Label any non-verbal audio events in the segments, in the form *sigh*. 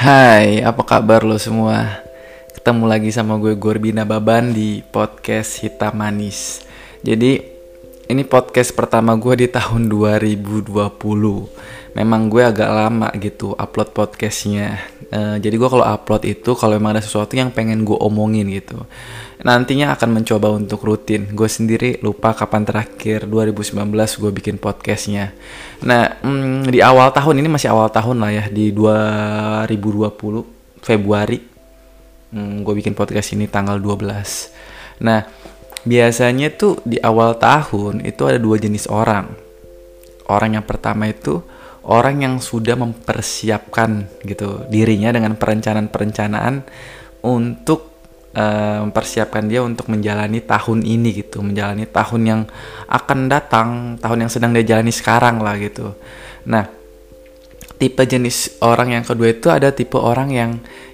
Hai, apa kabar lo semua? Ketemu lagi sama gue Gorbina Baban di podcast Hitam Manis. Jadi, ini podcast pertama gue di tahun 2020. Memang gue agak lama gitu upload podcastnya. Uh, jadi gue kalau upload itu kalau memang ada sesuatu yang pengen gue omongin gitu. Nantinya akan mencoba untuk rutin. Gue sendiri lupa kapan terakhir 2019 gue bikin podcastnya. Nah, hmm, di awal tahun ini masih awal tahun lah ya di 2020 Februari. Hmm, gue bikin podcast ini tanggal 12. Nah, biasanya tuh di awal tahun itu ada dua jenis orang. Orang yang pertama itu orang yang sudah mempersiapkan gitu dirinya dengan perencanaan-perencanaan untuk uh, mempersiapkan dia untuk menjalani tahun ini gitu, menjalani tahun yang akan datang, tahun yang sedang dia jalani sekarang lah gitu. Nah, tipe jenis orang yang kedua itu ada tipe orang yang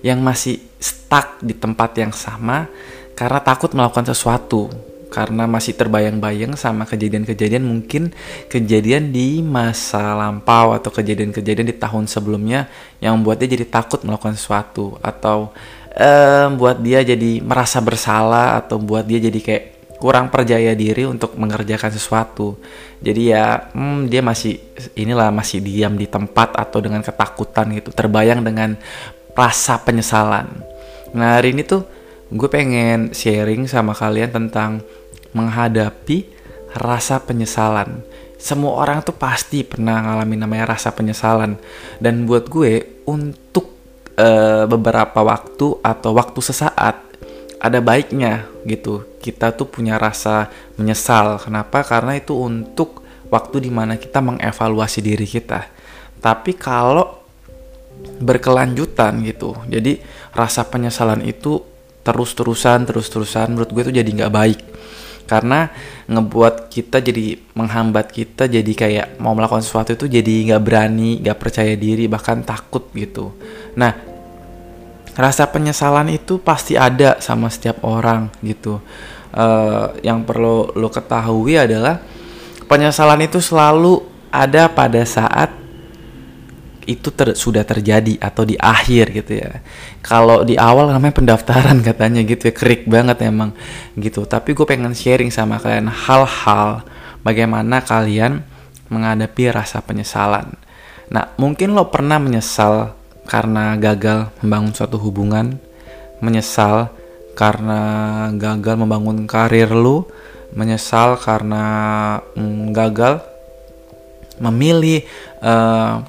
yang masih stuck di tempat yang sama karena takut melakukan sesuatu karena masih terbayang-bayang sama kejadian-kejadian mungkin kejadian di masa lampau atau kejadian-kejadian di tahun sebelumnya yang membuat dia jadi takut melakukan sesuatu atau eh, buat dia jadi merasa bersalah atau buat dia jadi kayak kurang percaya diri untuk mengerjakan sesuatu. Jadi ya hmm, dia masih inilah masih diam di tempat atau dengan ketakutan gitu, terbayang dengan rasa penyesalan. Nah hari ini tuh gue pengen sharing sama kalian tentang menghadapi rasa penyesalan. Semua orang tuh pasti pernah ngalamin namanya rasa penyesalan. Dan buat gue untuk uh, beberapa waktu atau waktu sesaat ada baiknya gitu. Kita tuh punya rasa menyesal. Kenapa? Karena itu untuk waktu di mana kita mengevaluasi diri kita. Tapi kalau berkelanjutan gitu, jadi rasa penyesalan itu terus-terusan, terus-terusan, menurut gue itu jadi nggak baik. Karena ngebuat kita jadi menghambat kita jadi kayak mau melakukan sesuatu itu jadi nggak berani nggak percaya diri bahkan takut gitu. Nah rasa penyesalan itu pasti ada sama setiap orang gitu. Uh, yang perlu lo ketahui adalah penyesalan itu selalu ada pada saat itu ter, sudah terjadi atau di akhir gitu ya. Kalau di awal namanya pendaftaran *laughs* katanya gitu ya, kerik banget emang gitu. Tapi gue pengen sharing sama kalian hal-hal bagaimana kalian menghadapi rasa penyesalan. Nah, mungkin lo pernah menyesal karena gagal membangun suatu hubungan, menyesal karena gagal membangun karir lo, menyesal karena mm, gagal memilih uh,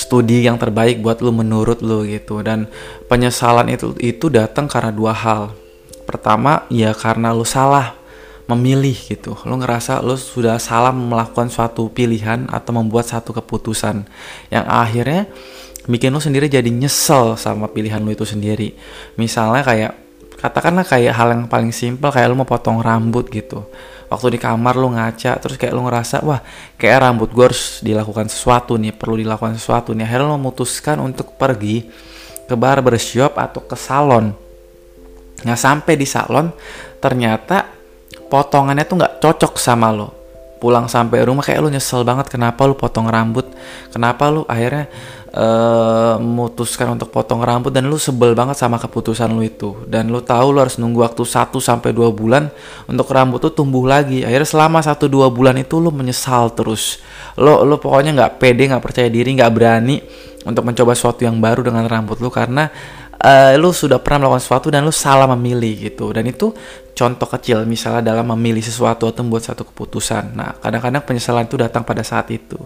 studi yang terbaik buat lu menurut lu gitu. Dan penyesalan itu itu datang karena dua hal. Pertama ya karena lu salah memilih gitu. Lu ngerasa lu sudah salah melakukan suatu pilihan atau membuat satu keputusan yang akhirnya bikin lu sendiri jadi nyesel sama pilihan lu itu sendiri. Misalnya kayak katakanlah kayak hal yang paling simpel kayak lu mau potong rambut gitu waktu di kamar lu ngaca terus kayak lu ngerasa wah kayak rambut gue harus dilakukan sesuatu nih perlu dilakukan sesuatu nih. Akhirnya lu memutuskan untuk pergi ke barbershop atau ke salon. Nggak sampai di salon ternyata potongannya tuh nggak cocok sama lo pulang sampai rumah kayak lu nyesel banget kenapa lu potong rambut? Kenapa lu akhirnya uh, memutuskan untuk potong rambut? Dan lu sebel banget sama keputusan lu itu. Dan lu tahu lu harus nunggu waktu 1 sampai 2 bulan untuk rambut tuh tumbuh lagi. Akhirnya selama 1 2 bulan itu lu menyesal terus. Lo lu pokoknya nggak pede nggak percaya diri nggak berani untuk mencoba sesuatu yang baru dengan rambut lu karena uh, lu sudah pernah melakukan sesuatu dan lu salah memilih gitu dan itu contoh kecil misalnya dalam memilih sesuatu atau membuat satu keputusan nah kadang-kadang penyesalan itu datang pada saat itu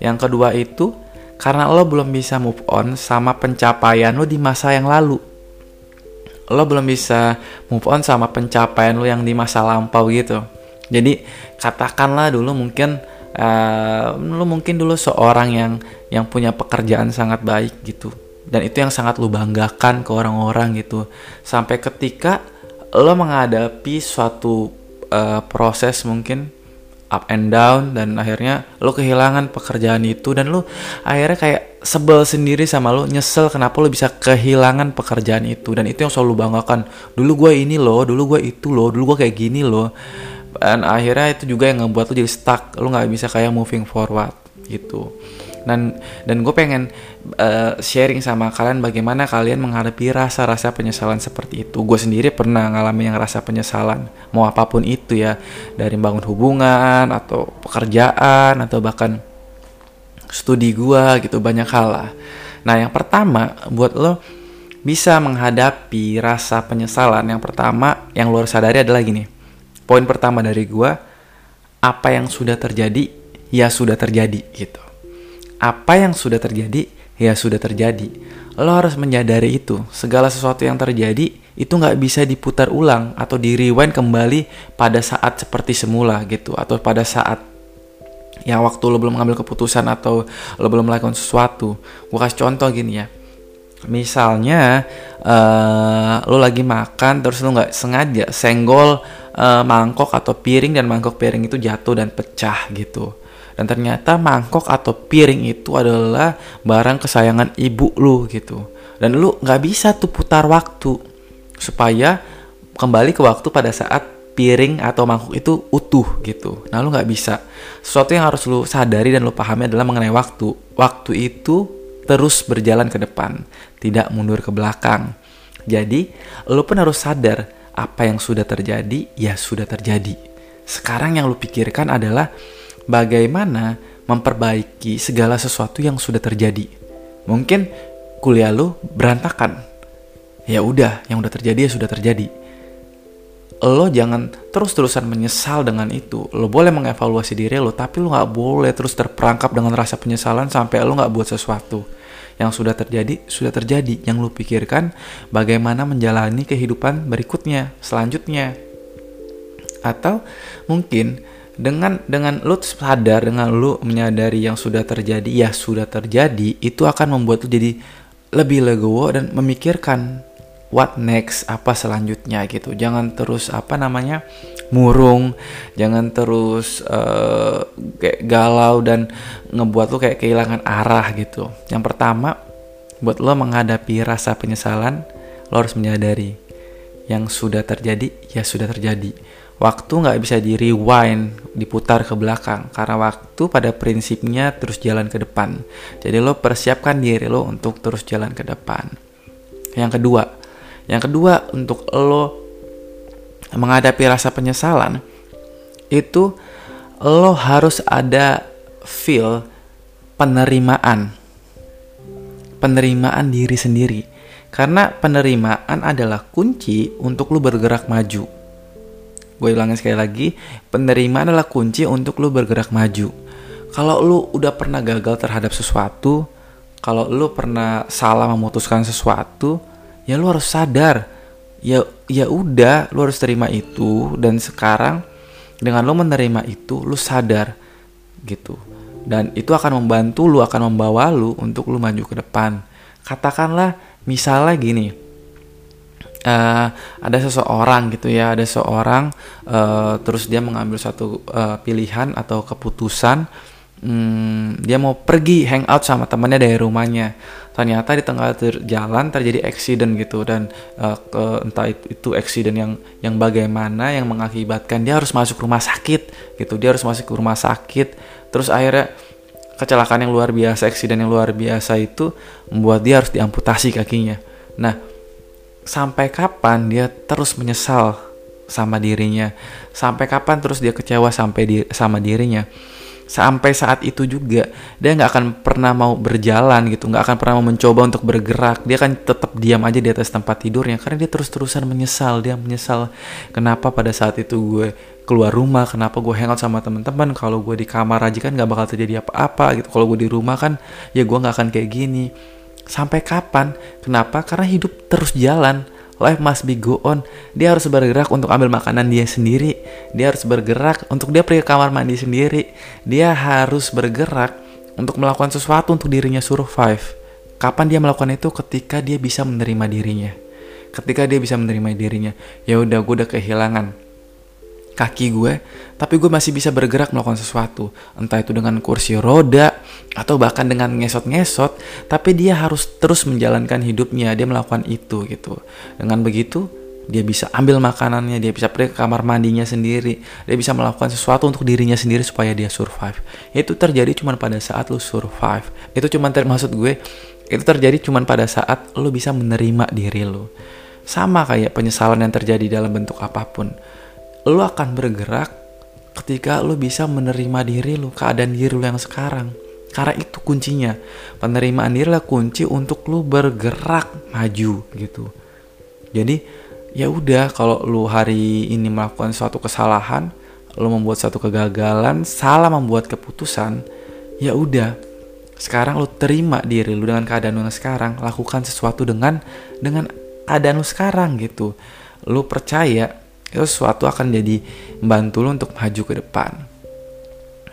yang kedua itu karena lo belum bisa move on sama pencapaian lo di masa yang lalu. Lo belum bisa move on sama pencapaian lo yang di masa lampau gitu. Jadi katakanlah dulu mungkin uh, lo mungkin dulu seorang yang yang punya pekerjaan sangat baik gitu. Dan itu yang sangat lo banggakan ke orang-orang gitu. Sampai ketika lo menghadapi suatu uh, proses mungkin up and down dan akhirnya lo kehilangan pekerjaan itu dan lo akhirnya kayak sebel sendiri sama lo nyesel kenapa lo bisa kehilangan pekerjaan itu. Dan itu yang selalu banggakan. Dulu gue ini lo dulu gue itu lo dulu gue kayak gini lo dan akhirnya itu juga yang ngebuat lo jadi stuck lo nggak bisa kayak moving forward gitu dan dan gue pengen uh, sharing sama kalian bagaimana kalian menghadapi rasa-rasa penyesalan seperti itu. Gue sendiri pernah ngalamin yang rasa penyesalan mau apa pun itu ya. Dari bangun hubungan atau pekerjaan atau bahkan studi gue gitu banyak hal lah. Nah yang pertama buat lo bisa menghadapi rasa penyesalan yang pertama yang lo harus sadari adalah gini. Poin pertama dari gue apa yang sudah terjadi ya sudah terjadi gitu apa yang sudah terjadi? Ya sudah terjadi. Lo harus menyadari itu. Segala sesuatu yang terjadi itu nggak bisa diputar ulang atau di rewind kembali pada saat seperti semula gitu atau pada saat ya waktu lo belum mengambil keputusan atau lo belum melakukan sesuatu. Gue kasih contoh gini ya. Misalnya uh, lo lagi makan terus lo nggak sengaja senggol uh, mangkok atau piring dan mangkok piring itu jatuh dan pecah gitu. Dan ternyata mangkok atau piring itu adalah barang kesayangan ibu lu gitu. Dan lu nggak bisa tuh putar waktu supaya kembali ke waktu pada saat piring atau mangkok itu utuh gitu. Nah lu nggak bisa. Sesuatu yang harus lu sadari dan lu pahami adalah mengenai waktu. Waktu itu terus berjalan ke depan, tidak mundur ke belakang. Jadi, lu pun harus sadar apa yang sudah terjadi, ya sudah terjadi. Sekarang yang lu pikirkan adalah bagaimana memperbaiki segala sesuatu yang sudah terjadi. Mungkin kuliah lu berantakan. Ya udah, yang udah terjadi ya sudah terjadi. Lo jangan terus-terusan menyesal dengan itu. Lo boleh mengevaluasi diri lo, tapi lo gak boleh terus terperangkap dengan rasa penyesalan sampai lo gak buat sesuatu yang sudah terjadi sudah terjadi yang lu pikirkan bagaimana menjalani kehidupan berikutnya selanjutnya atau mungkin dengan dengan lu sadar dengan lu menyadari yang sudah terjadi ya sudah terjadi itu akan membuat lu jadi lebih legowo dan memikirkan what next apa selanjutnya gitu. Jangan terus apa namanya murung jangan terus uh, kayak galau dan ngebuat lo kayak kehilangan arah gitu. Yang pertama buat lo menghadapi rasa penyesalan lo harus menyadari yang sudah terjadi ya sudah terjadi waktu nggak bisa di rewind diputar ke belakang. Karena waktu pada prinsipnya terus jalan ke depan. Jadi lo persiapkan diri lo untuk terus jalan ke depan. Yang kedua yang kedua untuk lo menghadapi rasa penyesalan itu lo harus ada feel penerimaan. Penerimaan diri sendiri. Karena penerimaan adalah kunci untuk lo bergerak maju gue ulangin sekali lagi penerimaan adalah kunci untuk lo bergerak maju. Kalau lo udah pernah gagal terhadap sesuatu kalau lo pernah salah memutuskan sesuatu ya lo harus sadar. Ya ya udah lu harus terima itu dan sekarang dengan lo menerima itu lu sadar gitu. Dan itu akan membantu lu akan membawa lu untuk lu maju ke depan. Katakanlah misalnya gini uh, ada seseorang gitu ya ada seorang uh, terus dia mengambil satu uh, pilihan atau keputusan hmm, dia mau pergi hangout sama temannya dari rumahnya. Ternyata di tengah jalan terjadi accident gitu dan uh, ke, entah itu, itu accident yang yang bagaimana yang mengakibatkan dia harus masuk rumah sakit gitu dia harus masuk ke rumah sakit. Terus akhirnya kecelakaan yang luar biasa accident yang luar biasa itu membuat dia harus diamputasi kakinya. Nah sampai kapan dia terus menyesal sama dirinya? Sampai kapan terus dia kecewa sampai di, sama dirinya? Sampai saat itu juga dia nggak akan pernah mau berjalan gitu nggak akan pernah mau mencoba untuk bergerak. Dia akan tetap diam aja di atas tempat tidurnya karena dia terus-terusan menyesal. Dia menyesal kenapa pada saat itu gue keluar rumah? Kenapa gue hangout sama teman-teman? Kalau gue di kamar aja kan nggak bakal terjadi apa-apa gitu. Kalau gue di rumah kan ya gue nggak akan kayak gini sampai kapan kenapa karena hidup terus jalan life must be go on. Dia harus bergerak untuk ambil makanan dia sendiri. Dia harus bergerak untuk dia pergi ke kamar mandi sendiri. Dia harus bergerak untuk melakukan sesuatu untuk dirinya survive. Kapan dia melakukan itu? Ketika dia bisa menerima dirinya. Ketika dia bisa menerima dirinya, ya udah gue udah kehilangan kaki gue, tapi gue masih bisa bergerak melakukan sesuatu. Entah itu dengan kursi roda, atau bahkan dengan ngesot-ngesot, tapi dia harus terus menjalankan hidupnya, dia melakukan itu gitu. Dengan begitu, dia bisa ambil makanannya, dia bisa pergi ke kamar mandinya sendiri, dia bisa melakukan sesuatu untuk dirinya sendiri supaya dia survive. Itu terjadi cuma pada saat lu survive. Itu cuma termasuk gue, itu terjadi cuma pada saat lu bisa menerima diri lu. Sama kayak penyesalan yang terjadi dalam bentuk apa pun. Lu akan bergerak ketika lu bisa menerima diri lu, keadaan diri lu yang sekarang. Karena itu kuncinya. Penerimaan diri lah kunci untuk lu bergerak maju gitu. Jadi ya udah kalau lu hari ini melakukan suatu kesalahan lu membuat suatu kegagalan salah membuat keputusan ya udah sekarang lu terima diri lu dengan keadaan lu sekarang lakukan sesuatu dengan dengan keadaan lu sekarang gitu lu percaya itu sesuatu akan jadi membantu lu untuk maju ke depan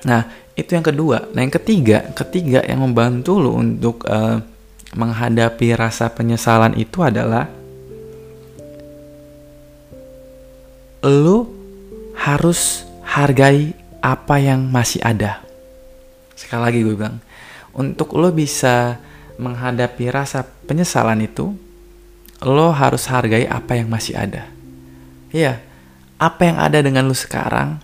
nah itu yang kedua nah yang ketiga ketiga yang membantu lu untuk uh, menghadapi rasa penyesalan itu adalah lu harus hargai apa yang masih ada. Sekali lagi gue bilang, untuk lo bisa menghadapi rasa penyesalan itu, lo harus hargai apa yang masih ada. Iya, apa yang ada dengan lo sekarang,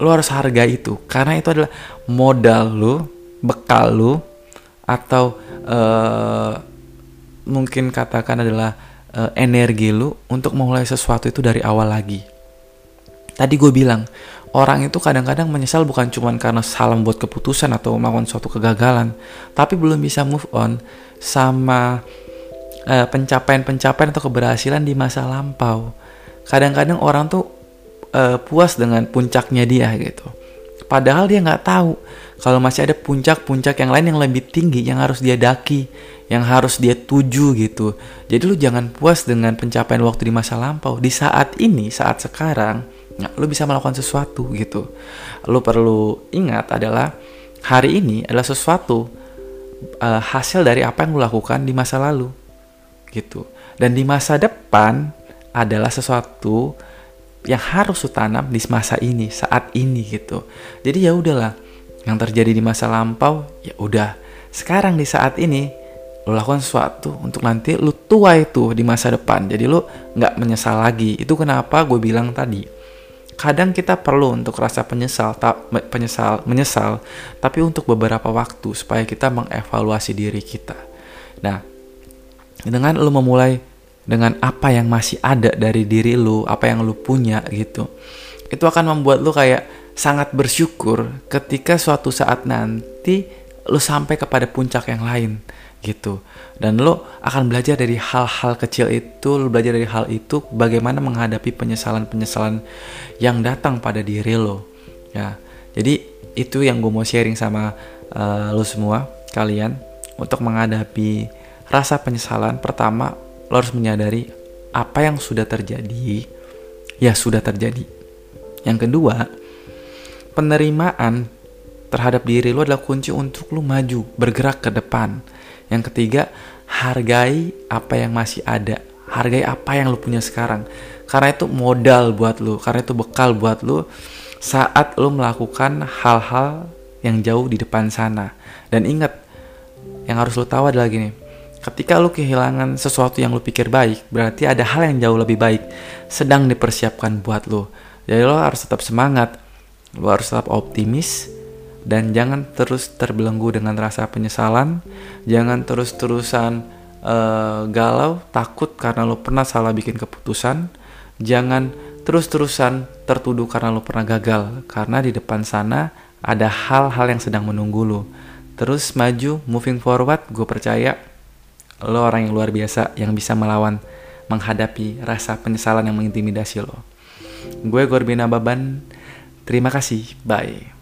lo harus hargai itu. Karena itu adalah modal lo, bekal lo, atau uh, mungkin katakan adalah uh, energi lo untuk memulai sesuatu itu dari awal lagi Tadi gue bilang, orang itu kadang-kadang menyesal bukan cuma karena salah buat keputusan atau melakukan suatu kegagalan, tapi belum bisa move on sama pencapaian eh, pencapaian-pencapaian atau keberhasilan di masa lampau. Kadang-kadang orang tuh uh, puas dengan puncaknya dia gitu. Padahal dia nggak tahu kalau masih ada puncak-puncak yang lain yang lebih tinggi yang harus dia daki, yang harus dia tuju gitu. Jadi lu jangan puas dengan pencapaian waktu di masa lampau. Di saat ini, saat sekarang, Nah, lu bisa melakukan sesuatu gitu. Lu perlu ingat adalah hari ini adalah sesuatu uh, hasil dari apa yang lu lakukan di masa lalu gitu. Dan di masa depan adalah sesuatu yang harus lu tanam di masa ini, saat ini gitu. Jadi ya udahlah, yang terjadi di masa lampau ya udah. Sekarang di saat ini lu lakukan sesuatu untuk nanti lu tua itu di masa depan. Jadi lu nggak menyesal lagi. Itu kenapa gue bilang tadi kadang kita perlu untuk rasa penyesal, tak penyesal, menyesal, tapi untuk beberapa waktu supaya kita mengevaluasi diri kita. Nah, dengan lu memulai dengan apa yang masih ada dari diri lu, apa yang lu punya gitu, itu akan membuat lu kayak sangat bersyukur ketika suatu saat nanti lu sampai kepada puncak yang lain gitu. Dan lo akan belajar dari hal-hal kecil itu lo belajar dari hal itu bagaimana menghadapi penyesalan-penyesalan yang datang pada diri lo ya. Jadi itu yang gue mau sharing sama uh, lo semua kalian untuk menghadapi rasa penyesalan pertama lo harus menyadari apa yang sudah terjadi ya sudah terjadi yang kedua penerimaan terhadap diri lo adalah kunci untuk lo maju bergerak ke depan yang ketiga, hargai apa yang masih ada. Hargai apa yang lu punya sekarang. Karena itu modal buat lu, karena itu bekal buat lu saat lu melakukan hal-hal yang jauh di depan sana. Dan ingat, yang harus lu tahu adalah gini. Ketika lu kehilangan sesuatu yang lu pikir baik, berarti ada hal yang jauh lebih baik sedang dipersiapkan buat lu. Jadi lo harus tetap semangat, lo harus tetap optimis, dan jangan terus terbelenggu dengan rasa penyesalan. Jangan terus-terusan uh, galau takut karena lo pernah salah bikin keputusan. Jangan terus-terusan tertuduh karena lo pernah gagal karena di depan sana ada hal-hal yang sedang menunggu lo. Terus maju moving forward gue percaya lo orang yang luar biasa yang bisa melawan menghadapi rasa penyesalan yang mengintimidasi lo. Gue Gorbina Baban. Terima kasih. Bye